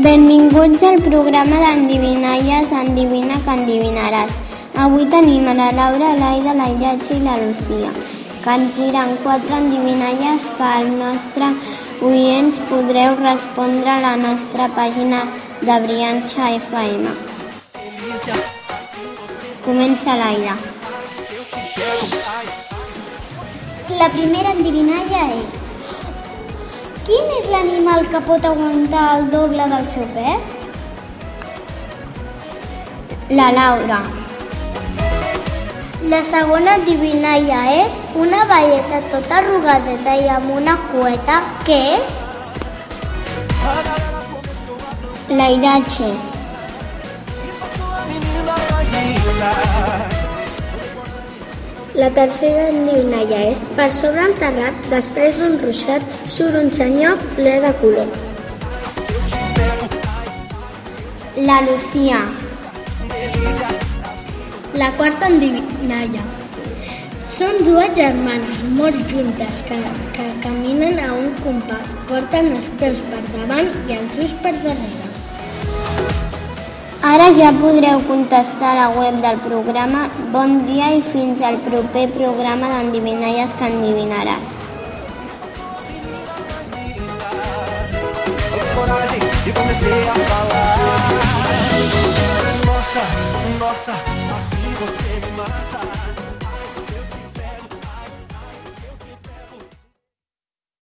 Benvinguts al programa d'endivinalles Endivina que endivinaràs. Avui tenim a la Laura, l'Aida, la Iratxa i la Lucía, que ens diran quatre endivinalles que al nostre oients podreu respondre a la nostra pàgina de Brianxa FM. Comença l'Aida. La primera endivinalla és Quin és l'animal que pot aguantar el doble del seu pes? La Laura. La segona endivinalla és una velleta tota arrugadeta i amb una cueta. Què és? La La tercera endivinalla és per sobre el terrat, després d'un ruixat, surt un senyor ple de color. La Lucía. La quarta endivinalla. Són dues germanes molt juntes que, que caminen a un compàs. Porten els peus per davant i els ulls per darrere. Ara ja podreu contestar a la web del programa. Bon dia i fins al proper programa d'endivinalles que endivinaràs. Nossa, nossa, assim você me mata.